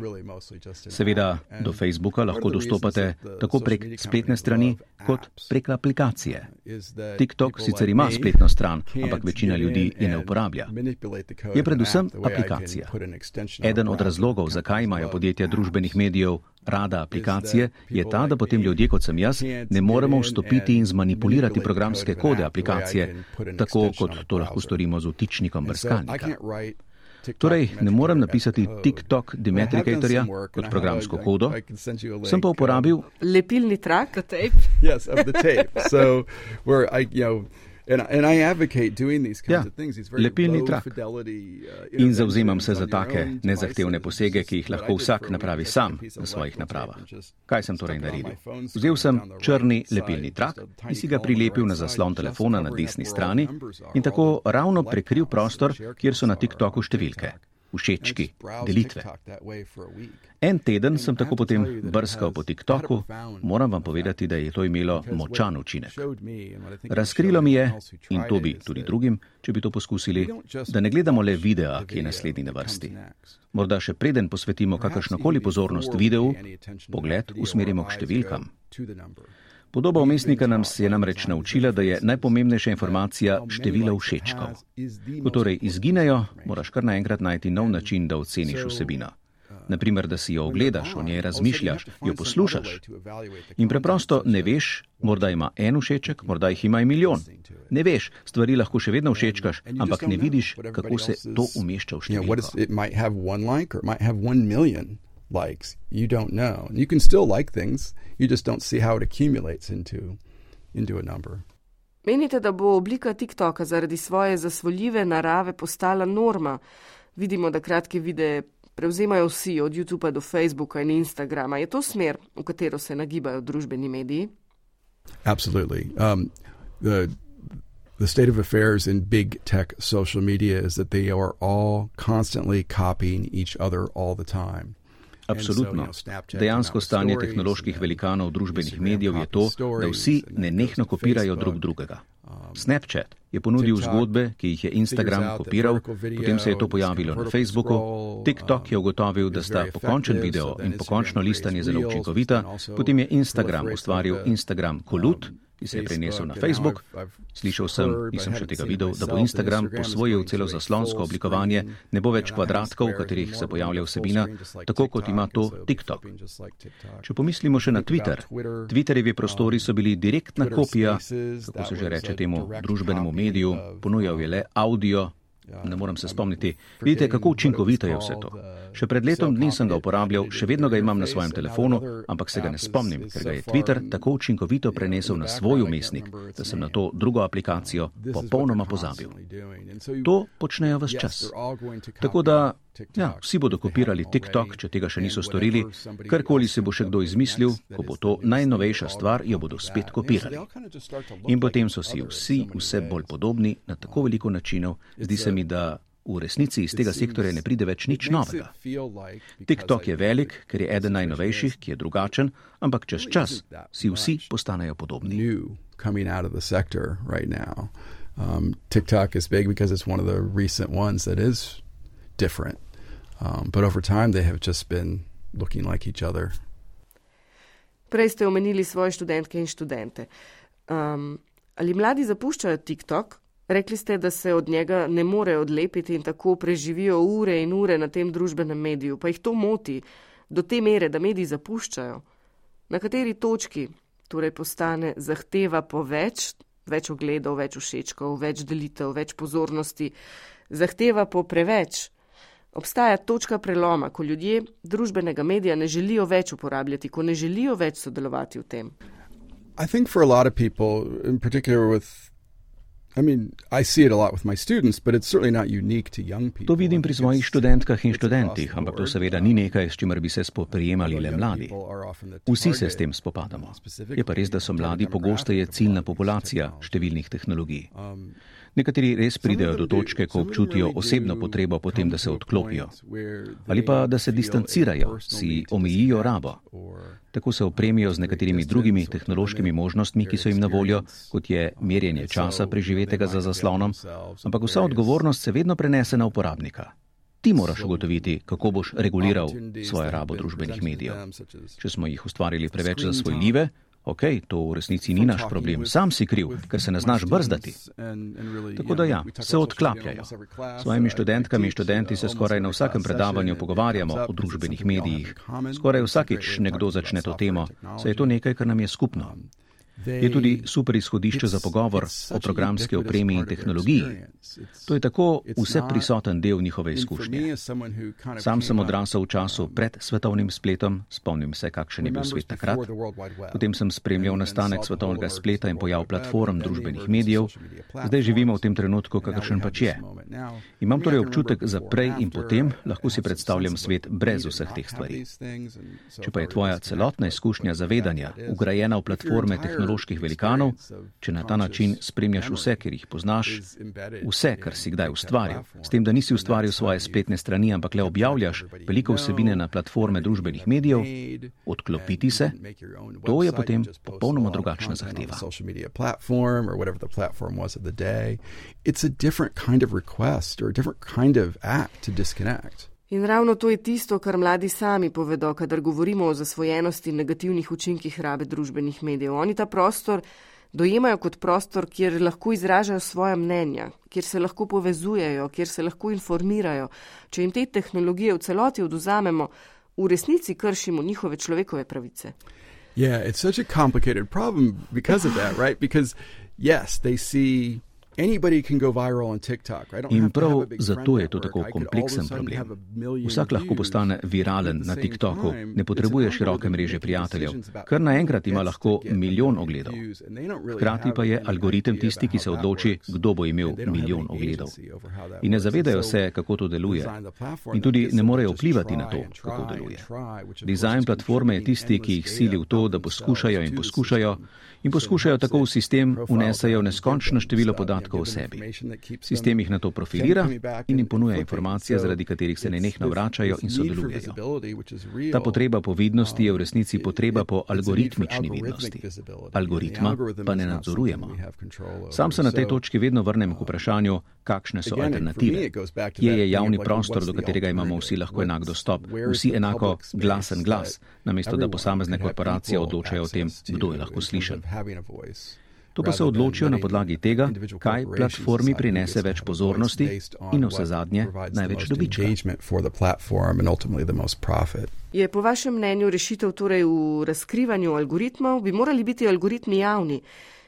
Seveda, do Facebooka lahko dostopate tako prek spletne strani, kot prek aplikacije. TikTok sicer ima spletno stran, ampak večina ljudi je ne uporablja. Je predvsem aplikacija. Eden od razlogov, zakaj imajo podjetja družbenih medijev rada aplikacije, je ta, da potem ljudje kot sem jaz ne moremo vstopiti in zmanipulirati programske kode aplikacije, tako kot to lahko storimo z vtičnikom brskalnika. Torej, ne morem napisati TikTok Dimetrikatorja kot programsko kodo, sem pa uporabil lepilni trak, tape. And, and I advocate doing these kinds ja, of things. These very low fidelity, uh, in zauzemam se za take nezahtevne posege, ki jih lahko vsak napravi sam na svojih napravah. Kaj sem torej naredil? Vzel sem črni lepilni trak in si ga prilepil na zaslon telefona na desni strani in tako ravno prekril prostor, kjer so na TikToku številke všečki, delitve. En teden sem tako potem brskal po TikToku, moram vam povedati, da je to imelo močan učinek. Razkrilo mi je, in to bi tudi drugim, če bi to poskusili, da ne gledamo le videa, ki je naslednji na vrsti. Morda še preden posvetimo kakršnokoli pozornost videu, pogled usmerimo k številkam. Podoba umestnika nam je namreč naučila, da je najpomembnejša informacija število všečkov. Ko torej izginejo, moraš kar naenkrat najti nov način, da oceniš vsebino. Naprimer, da si jo ogledaš, o njej razmišljaš, jo poslušaš. In preprosto ne veš, morda ima en všeček, morda jih ima milijon. Ne veš, stvari lahko še vedno všečkaš, ampak ne vidiš, kako se to umešča v številko likes. You don't know. You can still like things, you just don't see how it accumulates into, into a number. Menite, da bo oblika TikToka zaradi svoje zasvoljive narave postala norma? Vidimo, da kratke videe prevzemajo vsi, od YouTuba do Facebooka in Instagrama. Je to smer, v katero se nagibajo družbeni mediji? Absolutely. Um, the, the state of affairs in big tech social media is that they are all constantly copying each other all the time. Absolutno. Dejansko stanje tehnoloških velikanov družbenih medijev je to, da vsi nenehno kopirajo drug drugega. Snapchat je ponudil zgodbe, ki jih je Instagram kopiral, potem se je to pojavilo na Facebooku, TikTok je ugotovil, da sta pokončen video in pokončno listanje zelo učinkovita, potem je Instagram ustvaril Instagram Kolut, ki se je prenesel na Facebook. Slišal sem, nisem še tega videl, da bo Instagram posvojil celo zaslonsko oblikovanje, ne bo več kvadratkov, v katerih se pojavlja vsebina, tako kot ima to TikTok. Če pomislimo še na Twitter, Twitterjevi prostori so bili direktna kopija, kako se že reče temu družbenemu mediju, ponujal je le audio, Ja, ne morem se spomniti. Vidite, kako učinkovito je vse to. Še pred letom dni sem ga uporabljal, še vedno ga imam na svojem telefonu, ampak se ga ne spomnim, ker ga je Twitter tako učinkovito prenesel na svoj umestnik, da sem na to drugo aplikacijo popolnoma pozabil. To počnejo vse čas. Tako da Ja, vsi bodo kopirali TikTok, če tega še niso storili. Karkoli se bo še kdo izmislil, ko bo to najnovejša stvar, jo bodo spet kopirali. In potem so si vsi vse bolj podobni na tako veliko načinov, zdi se mi, da v resnici iz tega sektorja ne pride več nič novega. TikTok je velik, ker je eden najnovejših, ki je drugačen, ampak čez čas si vsi postanejo podobni. Um, TikTok is big because it's one of the recent ones that is different. Um, but over time, they have just been looking like each other. Prej ste omenili svoje študentke in študente. Um, ali mladi zapuščajo TikTok? Rekli ste, da se od njega ne morejo odlepiti in tako preživijo ure in ure na tem družbenem mediju, pa jih to moti do te mere, da mediji zapuščajo. Na kateri točki torej postane zahteva po več, več ogledov, več všečkov, več delitev, več pozornosti, zahteva po preveč? Obstaja točka preloma, ko ljudje družbenega medija ne želijo več uporabljati, ko ne želijo več sodelovati v tem. I think for a lot of people, in particular with To vidim pri svojih študentkah in študentih, ampak to seveda ni nekaj, s čimer bi se spoprijemali le mladi. Vsi se s tem spopadamo. Je pa res, da so mladi pogosteje ciljna populacija številnih tehnologij. Nekateri res pridejo do točke, ko občutijo osebno potrebo potem, da se odklopijo. Ali pa da se distancirajo, si omejijo rabo. Tako se opremijo z nekaterimi drugimi tehnološkimi možnostmi, ki so jim na voljo, kot je merjenje časa preživetega za zaslonom, ampak vsa odgovornost se vedno prenese na uporabnika. Ti moraš ugotoviti, kako boš reguliral svojo rabo družbenih medijev. Če smo jih ustvarili preveč zasvojljive, Ok, to v resnici ni naš problem, sam si kriv, ker se ne znaš brzdati. Tako da ja, se odklapljajo. S svojimi študentkami in študenti se skoraj na vsakem predavanju pogovarjamo o družbenih medijih. Skoraj vsakič nekdo začne to temo, saj je to nekaj, kar nam je skupno. Je tudi super izhodišče za pogovor o programski opremi in tehnologiji. To je tako vse prisoten del njihove izkušnje. Sam sem odrasel v času pred svetovnim spletom, spomnim se, kakšen je bil svet takrat. Potem sem spremljal nastanek svetovnega spleta in pojav platform družbenih medijev. Zdaj živimo v tem trenutku, kakršen pač je. Imam torej občutek za prej in potem, lahko si predstavljam svet brez vseh teh stvari. Če pa je tvoja celotna izkušnja zavedanja ugrajena v platforme tehnologije, tehnoloških velikanov, če na ta način spremljaš vse, ker jih poznaš, vse, kar si kdaj ustvaril, s tem, da nisi ustvaril svoje spletne strani, ampak le objavljaš veliko vsebine na platforme družbenih medijev, odklopiti se, to je potem popolnoma drugačna zahteva. It's a different kind of request or a different kind of act to disconnect. In ravno to je tisto, kar mladi sami povedo, kadar govorimo o zasvojenosti in negativnih učinkih rabe družbenih medijev. Oni ta prostor dojemajo kot prostor, kjer lahko izražajo svoje mnenja, kjer se lahko povezujejo, kjer se lahko informirajo. Če jim te tehnologije v celoti oduzamemo, v resnici kršimo njihove človekove pravice. Yeah, it's such a complicated problem because of that, right? Because yes, they see In prav zato je to tako kompleksen problem. Vsak lahko postane viralen na TikToku, ne potrebuje široke mreže prijateljev, kar naenkrat ima lahko milijon ogledov. Hkrati pa je algoritem tisti, ki se odloči, kdo bo imel milijon ogledov. In ne zavedajo se, kako to deluje. In tudi ne morejo vplivati na to, kako deluje. Dizajn platforme je tisti, ki jih sili v to, da poskušajo in poskušajo in poskušajo tako v sistem unesajo neskončno število podatkov o sebi. Sistem jih na to profilira in jim ponuja informacije, zaradi katerih se nenehno vračajo in sodelujejo. Ta potreba po vidnosti je v resnici potreba po algoritmični vidnosti. Algoritma pa ne nadzorujemo. Sam se na tej točki vedno vrnem k vprašanju, kakšne so alternative. Kje je javni prostor, do katerega imamo vsi lahko enak dostop, vsi enako glasen glas, namesto da posamezne korporacije odločajo o tem, kdo je lahko slišen. To pa se odločijo na podlagi tega, kaj platformi prinese več pozornosti in vse zadnje največ dobička. Je po vašem mnenju rešitev torej v razkrivanju algoritmov? Bi morali biti algoritmi javni?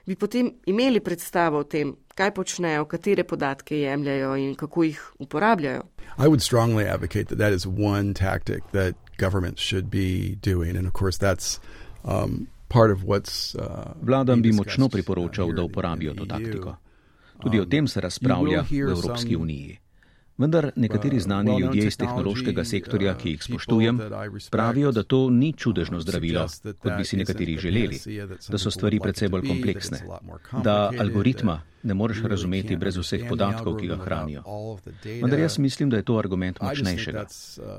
Bi potem imeli predstavo o tem, kaj počnejo, katere podatke jemljajo in kako jih uporabljajo? I would strongly advocate that that is one tactic that governments should be doing. And of course, that's um, Uh, Vladam bi močno priporočal, da uporabijo to taktiko. Tudi o um, tem se razpravlja v Evropski uniji. Vendar nekateri znani ljudje iz tehnološkega sektorja, ki jih spoštujem, pravijo, da to ni čudežno zdravilo, kot bi si nekateri želeli, da so stvari predvsej bolj kompleksne, da algoritma ne moreš razumeti brez vseh podatkov, ki ga hranijo. Vendar jaz mislim, da je to argument močnejšega.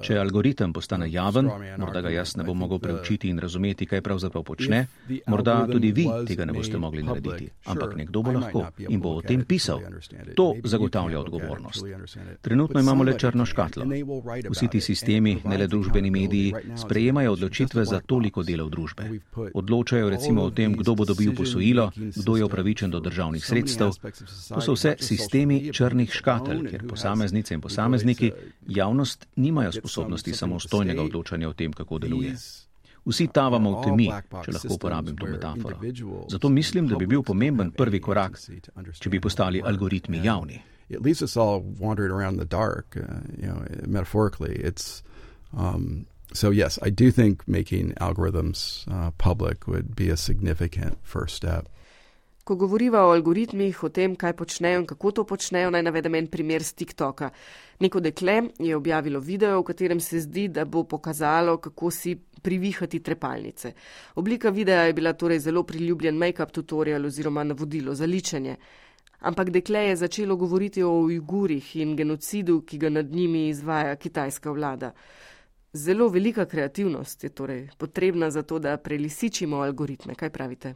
Če algoritem postane javen, morda ga jaz ne bom mogel preučiti in razumeti, kaj pravzaprav počne, morda tudi vi tega ne boste mogli narediti, ampak nekdo bo lahko in bo o tem pisal. To zagotavlja odgovornost. Trenutno imamo le črno škatlo. Vsi ti sistemi, ne le družbeni mediji, sprejemajo odločitve za toliko delov družbe. Odločajo recimo o tem, kdo bo dobil posojilo, kdo je upravičen do državnih sredstev, To so vse sistemi črnih škatelj, kjer posameznice in posamezniki javnost nimajo sposobnosti samostojnega odločanja o tem, kako deluje. Vsi tavamo v temi, če lahko uporabim to metaforo. Zato mislim, da bi bil pomemben prvi korak, če bi postali algoritmi javni. It leaves us all wandering around the dark, uh, you know, metaphorically. It's, um, so, yes, I do think making algorithms uh, public would be a significant first step. Ko govoriva o algoritmih, o tem, kaj počnejo in kako to počnejo, naj navedem en primer z TikToka. Neko dekle je objavilo video, v katerem se zdi, da bo pokazalo, kako si privihati trepalnice. Oblika videa je bila torej zelo priljubljen make-up tutorial oziroma navodilo za ličenje. Ampak dekle je začelo govoriti o Ujgurih in genocidu, ki ga nad njimi izvaja kitajska vlada. Zelo velika kreativnost je torej potrebna za to, da prelisičimo algoritme. Kaj pravite?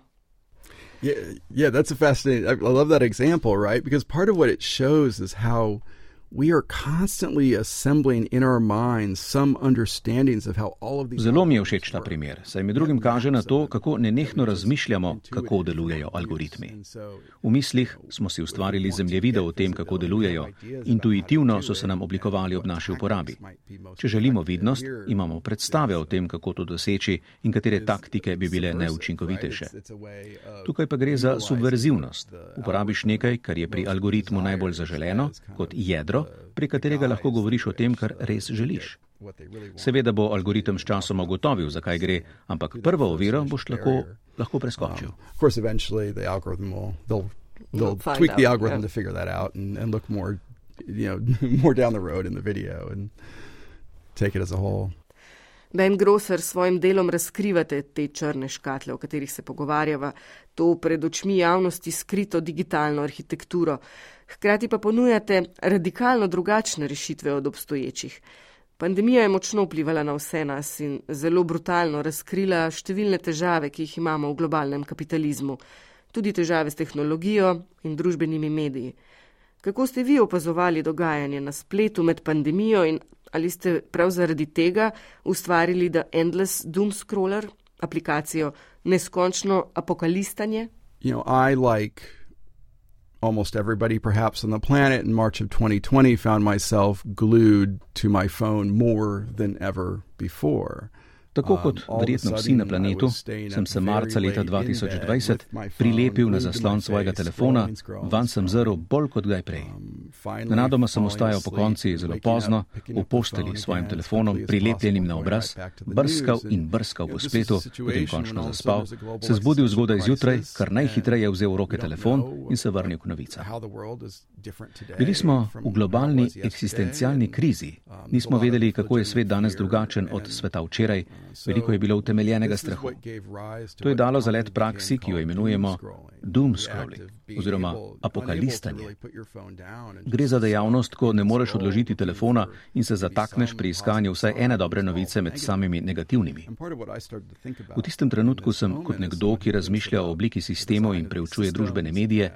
Yeah, yeah, that's a fascinating. I love that example, right? Because part of what it shows is how Zelo mi je všeč ta primer, saj med drugim kaže na to, kako nenehno razmišljamo, kako delujejo algoritmi. V mislih smo si ustvarili zemljevide o tem, kako delujejo, intuitivno so se nam oblikovali ob naši uporabi. Če želimo vidnost, imamo predstave o tem, kako to doseči in katere taktike bi bile neučinkovitejše. Tukaj pa gre za subverzivnost. Uporabiš nekaj, kar je pri algoritmu najbolj zaželeno, kot jedro, prek katerega lahko govoriš o tem, kar res želiš. Seveda bo algoritem s časom ugotovil, zakaj gre, ampak prvo oviro boš lahko, lahko preskočil. They'll tweak the algorithm to figure that out and, and look more, you know, *laughs* more down the road in the video and take it as a whole. Ben Grosser s svojim delom razkrivate te črne škatle, o katerih se pogovarjava, to pred očmi javnosti skrito digitalno arhitekturo. Hkrati pa ponujate radikalno drugačne rešitve od obstoječih. Pandemija je močno vplivala na vse nas in zelo brutalno razkrila številne težave, ki jih imamo v globalnem kapitalizmu, tudi težave s tehnologijo in družbenimi mediji. Kako ste vi opazovali dogajanje na spletu med pandemijo in ali ste prav zaradi tega ustvarili The Endless Doom Scroller, aplikacijo Neskončno apokalistanje? You know, I like almost everybody perhaps on the planet in March of 2020 found myself glued to my phone more than ever before. Tako kot verjetno vsi na planetu, sem se marca leta 2020 prilepil na zaslon svojega telefona, van sem zrl bolj kot kdaj prej. Nenadoma sem ostajal po konci zelo pozno, v posteli s svojim telefonom, prilepljenim na obraz, brskal in brskal po spletu, potem končno zaspal, se zbudil zgodaj zjutraj, kar najhitreje vzel v roke telefon in se vrnil k novicam. Bili smo v globalni eksistencialni krizi, nismo vedeli, kako je svet danes drugačen od sveta včeraj, Veliko je bilo utemeljenega strahu. To je dalo zalet praksi, ki jo imenujemo doom scrolling oziroma apokalistanje. Gre za dejavnost, ko ne moreš odložiti telefona in se zatakneš pri iskanju vsaj ene dobre novice med samimi negativnimi. V tistem trenutku sem kot nekdo, ki razmišlja o obliki sistemov in preučuje družbene medije,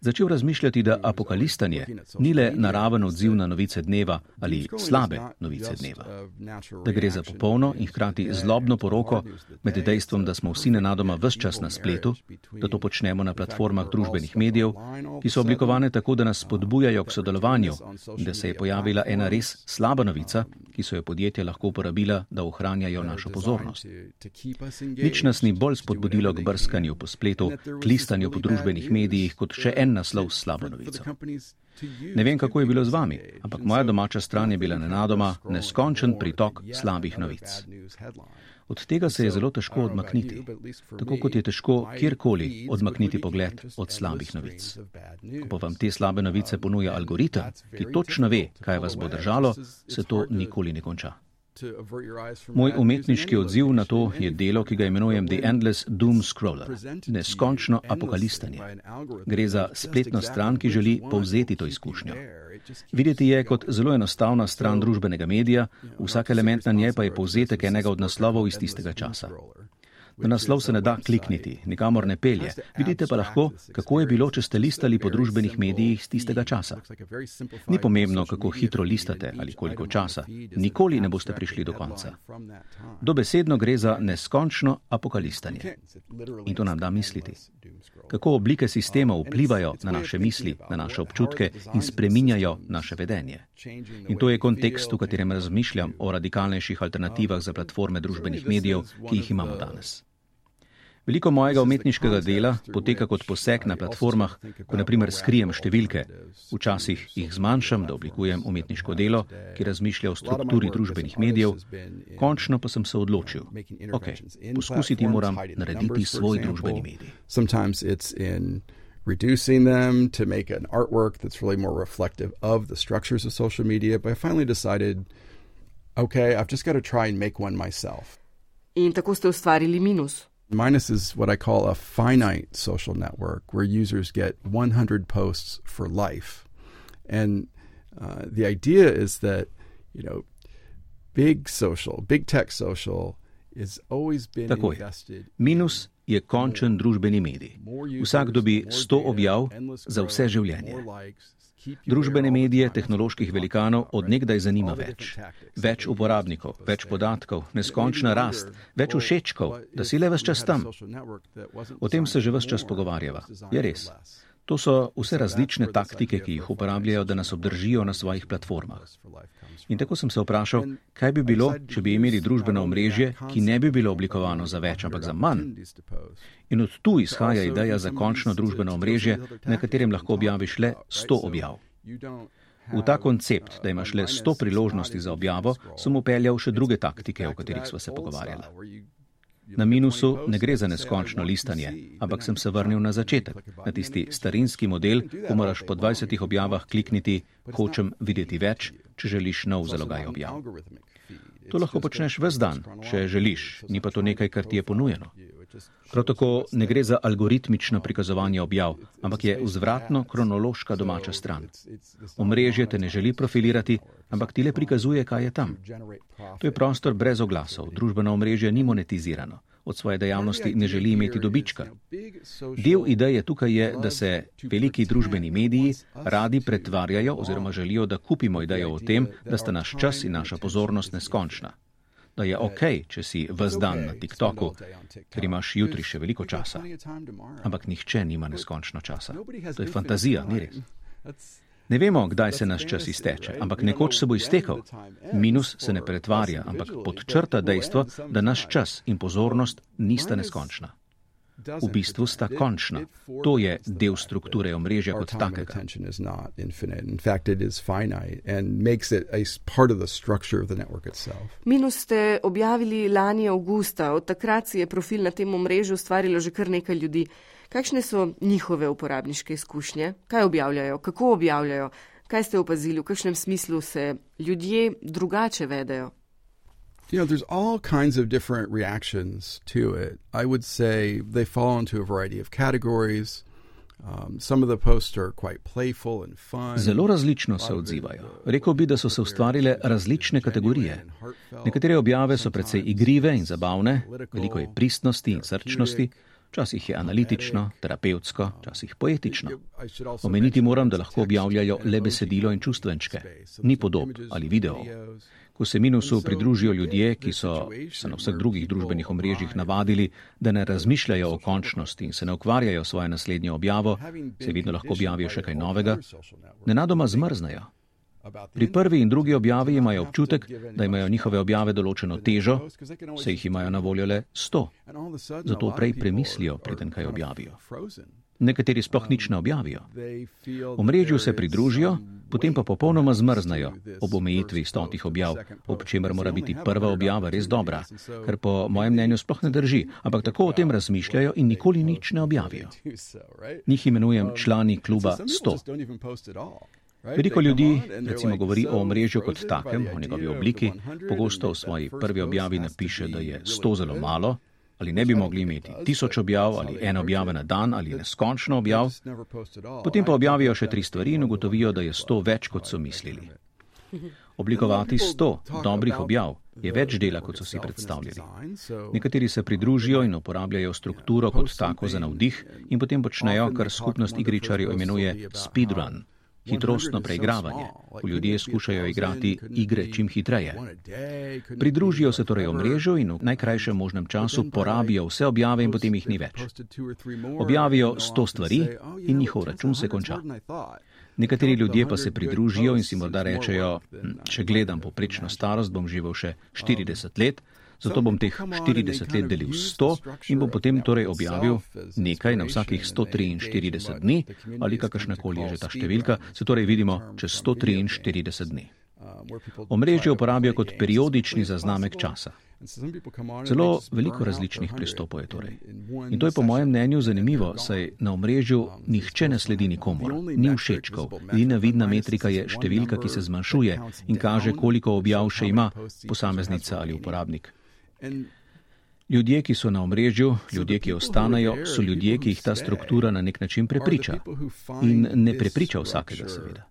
začel razmišljati, da apokalistanje ni le naraven odziv na novice dneva ali slabe novice dneva. Da gre za popolno in hkrati zlobno poroko med dejstvom, da smo vsi nenadoma vse čas na spletu, da to počnemo na platformah družbenih medijev, ki so oblikovane tako, da nas spodbujajo k sodelovanju in da se je pojavila ena res slaba novica, ki so jo podjetja lahko uporabila, da ohranjajo našo pozornost. Nič nas ni bolj spodbudilo k brskanju po spletu, k listanju po družbenih medijih kot še en en naslov s slabo novico. Ne vem, kako je bilo z vami, ampak moja domača stran je bila nenadoma neskončen pritok slabih novic. Od tega se je zelo težko odmakniti, tako kot je težko kjerkoli odmakniti pogled od slabih novic. Ko pa vam te slabe novice ponuja algoritem, ki točno ve, kaj vas bo držalo, se to nikoli ne konča. Moj umetniški odziv na to je delo, ki ga imenujem The Endless Doom Scroller, neskončno apokalistanje. Gre za spletno stran, ki želi povzeti to izkušnjo. Videti je kot zelo enostavna stran družbenega medija, vsak element na njej pa je povzetek enega od naslovov iz tistega časa. Na naslov se ne da klikniti, nikamor ne pelje. Vidite pa lahko, kako je bilo, če ste listali po družbenih medijih z tistega časa. Ni pomembno, kako hitro listate ali koliko časa. Nikoli ne boste prišli do konca. Dobesedno gre za neskončno apokalistanje. In to nam da misliti. Kako oblike sistemov vplivajo na naše misli, na naše občutke in spreminjajo naše vedenje. In to je kontekst, v katerem razmišljam o radikalnejših alternativah za platforme družbenih medijev, ki jih imamo danes. Veliko mojega umetniškega dela poteka kot poseg na platformah, ko naprimer skrijem številke. Včasih jih zmanjšam, da oblikujem umetniško delo, ki razmišlja o strukturi družbenih medijev. Končno pa sem se odločil, ok, poskusiti moram narediti svoj družbeni medij. reducing them to make an artwork that's really more reflective of the structures of social media. But I finally decided, okay, I've just got to try and make one myself. In tako ste ustvarili Minus. Minus is what I call a finite social network where users get 100 posts for life. And uh, the idea is that, you know, big social, big tech social is always been Tako invested. Je. Minus je končen družbeni medij. Vsak dobi 100 objav za vse življenje. Družbene medije tehnoloških velikanov odnegdaj zanima več. Več uporabnikov, več podatkov, neskončna rast, več všečkov, da si le vse čas tam. O tem se že vse čas pogovarjava. Je res. To so vse različne taktike, ki jih uporabljajo, da nas obdržijo na svojih platformah. In tako sem se vprašal, kaj bi bilo, če bi imeli družbeno omrežje, ki ne bi bilo oblikovano za več, ampak za manj. In od tu izhaja ideja za končno družbeno omrežje, na katerem lahko objaviš le 100 objav. V ta koncept, da imaš le 100 priložnosti za objavo, sem upeljal še druge taktike, o katerih smo se pogovarjali. Na minusu ne gre za neskončno listanje, ampak sem se vrnil na začetek, na tisti starinski model, ko moraš po 20 objavah klikniti, hočem videti več, če želiš nov zalogaj objav. To lahko počneš vse dan, če želiš, ni pa to nekaj, kar ti je ponujeno. Prav tako ne gre za algoritmično prikazovanje objav, ampak je vzvratno kronološka domača stran. Omrežje te ne želi profilirati, ampak ti le prikazuje, kaj je tam. To je prostor brez oglasov, družbeno omrežje ni monetizirano, od svoje dejavnosti ne želi imeti dobička. Del ideje tukaj je, da se veliki družbeni mediji radi pretvarjajo oziroma želijo, da kupimo idejo o tem, da sta naš čas in naša pozornost neskončna da je ok, če si vse dan na TikToku, ker imaš jutri še veliko časa. Ampak nihče nima neskončno časa. To je fantazija, ni res. Ne vemo, kdaj se naš čas izteče, ampak nekoč se bo iztekel. Minus se ne pretvarja, ampak podčrta dejstvo, da naš čas in pozornost nista neskončna v bistvu sta končna. To je del strukture omrežja kot takega. Minus ste objavili lani avgusta, od takrat si je profil na tem omrežju ustvarilo že kar nekaj ljudi. Kakšne so njihove uporabniške izkušnje? Kaj objavljajo? Kako objavljajo? Kaj ste opazili? V kakšnem smislu se ljudje drugače vedejo? You know, there's all kinds of different reactions to it. I would say they fall into a variety of categories. Um, some of the posts are quite playful and fun. Zelo različno se odzivajo. Rekel bi, da so se ustvarile različne kategorije. Nekatere objave so precej igrive in zabavne, veliko je pristnosti in srčnosti, včasih je analitično, terapevtsko, včasih poetično. Omeniti moram, da lahko objavljajo le besedilo in čustvenčke, ni podob ali videov. Ko se minusu pridružijo ljudje, ki so se na vseh drugih družbenih omrežjih navadili, da ne razmišljajo o končnosti in se ne ukvarjajo svojo naslednjo objavo, se vedno lahko objavijo še kaj novega, nenadoma zmrznajo. Pri prvi in drugi objavi imajo občutek, da imajo njihove objave določeno težo, se jih imajo na voljo le sto. Zato prej premislijo, preden kaj objavijo nekateri sploh nič ne objavijo. V mrežju se pridružijo, potem pa popolnoma zmrznajo ob omejitvi stotih objav, ob čemer mora biti prva objava res dobra, kar po mojem mnenju sploh ne drži, ampak tako o tem razmišljajo in nikoli nič ne objavijo. Njih imenujem člani kluba 100. Veliko ljudi, recimo, govori o omrežju kot takem, o njegovi obliki, pogosto v svoji prvi objavi napiše, da je 100 zelo malo, ali ne bi mogli imeti tisoč objav ali eno objave na dan ali neskončno objav, potem pa objavijo še tri stvari in ugotovijo, da je sto več, kot so mislili. Oblikovati sto dobrih objav je več dela, kot so si predstavljali. Nekateri se pridružijo in uporabljajo strukturo kot tako za navdih in potem počnejo, kar skupnost igričarjev imenuje speedrun hitrostno preigravanje, ko ljudje skušajo igrati igre čim hitreje. Pridružijo se torej omrežju in v najkrajšem možnem času porabijo vse objave in potem jih ni več. Objavijo sto stvari in njihov račun se konča. Nekateri ljudje pa se pridružijo in si morda rečejo, hm, če gledam poprečno starost, bom živel še 40 let, Zato bom teh 40 let delil 100 in bom potem torej objavil nekaj na vsakih 143 dni ali kakršnakoli je že ta številka, se torej vidimo čez 143 dni. Omrežje uporabljajo kot periodični zaznamek časa. Zelo veliko različnih pristopov je torej. In to je po mojem mnenju zanimivo, saj na omrežju nihče ne sledi nikomor, ni všečkov. Edina vidna metrika je številka, ki se zmanjšuje in kaže, koliko objav še ima posameznica ali uporabnik. Ljudje, ki so na omrežju, ljudje, ki ostanejo, so ljudje, ki jih ta struktura na nek način prepriča. In ne prepriča vsakega, seveda.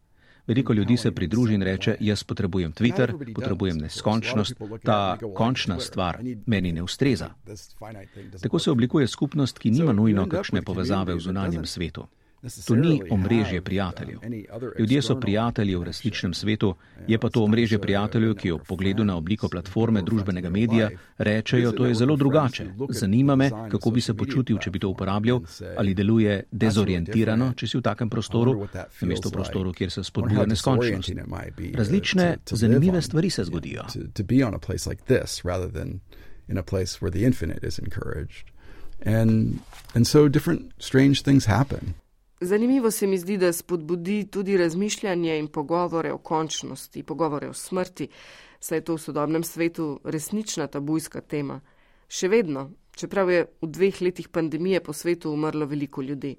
Veliko ljudi se pridruži in reče: Jaz potrebujem Twitter, potrebujem neskončnost, ta končna stvar meni ne ustreza. Tako se oblikuje skupnost, ki nima nujno kakšne povezave v zunanjem svetu. To ni omrežje prijateljev. Ljudje so prijatelji v resničnem svetu, je pa to omrežje prijateljev, ki v pogledu na obliko platforme družbenega medija rečejo, to je zelo drugače. Zanima me, kako bi se počutil, če bi to uporabljal, ali deluje dezorientirano, če si v takem prostoru, namesto prostoru, kjer se spodbuja neskončnost. Različne zanimive stvari se zgodijo. And, and so different strange things happen. Zanimivo se mi zdi, da spodbudi tudi razmišljanje in pogovore o končnosti, pogovore o smrti, saj je to v sodobnem svetu resnična tabujska tema. Še vedno, čeprav je v dveh letih pandemije po svetu umrlo veliko ljudi.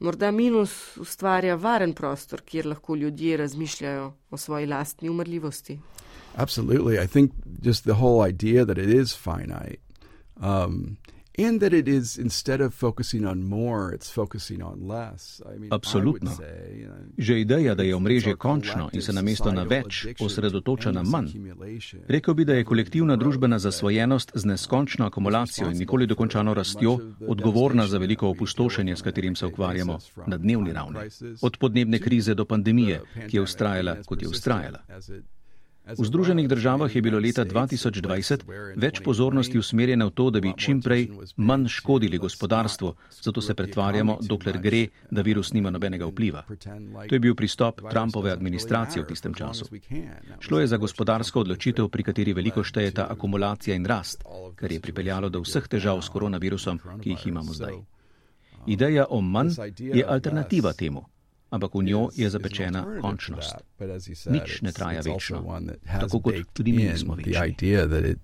Morda minus ustvarja varen prostor, kjer lahko ljudje razmišljajo o svoji lastni umrljivosti. Absolutely. I think just the whole idea that it is finite. Um, And that it is instead of focusing on more, it's focusing on less. I mean, Absolutno. Say, you know, Že ideja, da je omrežje končno in se namesto na več osredotoča na manj. Rekel bi, da je kolektivna družbena zasvojenost z neskončno akumulacijo in nikoli dokončano rastjo odgovorna za veliko opustošenje, s katerim se ukvarjamo na dnevni ravni. Od podnebne krize do pandemije, ki je ustrajala, kot je ustrajala. V Združenih državah je bilo leta 2020 več pozornosti usmerjene v to, da bi čim prej manj škodili gospodarstvu, zato se pretvarjamo, dokler gre, da virus nima nobenega vpliva. To je bil pristop Trumpove administracije v tistem času. Šlo je za gospodarsko odločitev, pri kateri veliko štejeta akumulacija in rast, kar je pripeljalo do vseh težav s koronavirusom, ki jih imamo zdaj. Ideja o manj je alternativa temu ampak v njo je zapečena končnost. Nič ne traja večno, tako kot tudi mi nismo večni.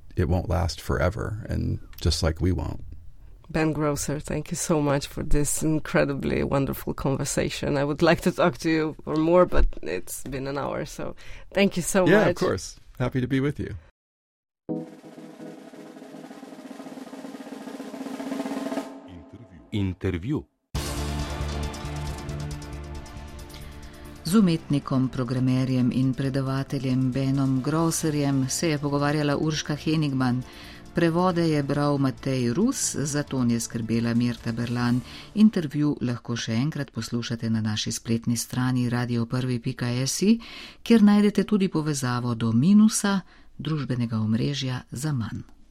Ben Grosser, thank you so much for this incredibly wonderful conversation. I would like to talk to you for more, but it's been an hour, so thank you so yeah, much. Yeah, of course. Happy to be with you. Interview. Z umetnikom, programerjem in predavateljem Benom Grosserjem se je pogovarjala Urška Henigman. Prevode je bral Matej Rus, za to je skrbela Mirta Berlan. Intervju lahko še enkrat poslušate na naši spletni strani radio1.si, kjer najdete tudi povezavo do minusa družbenega omrežja za manj.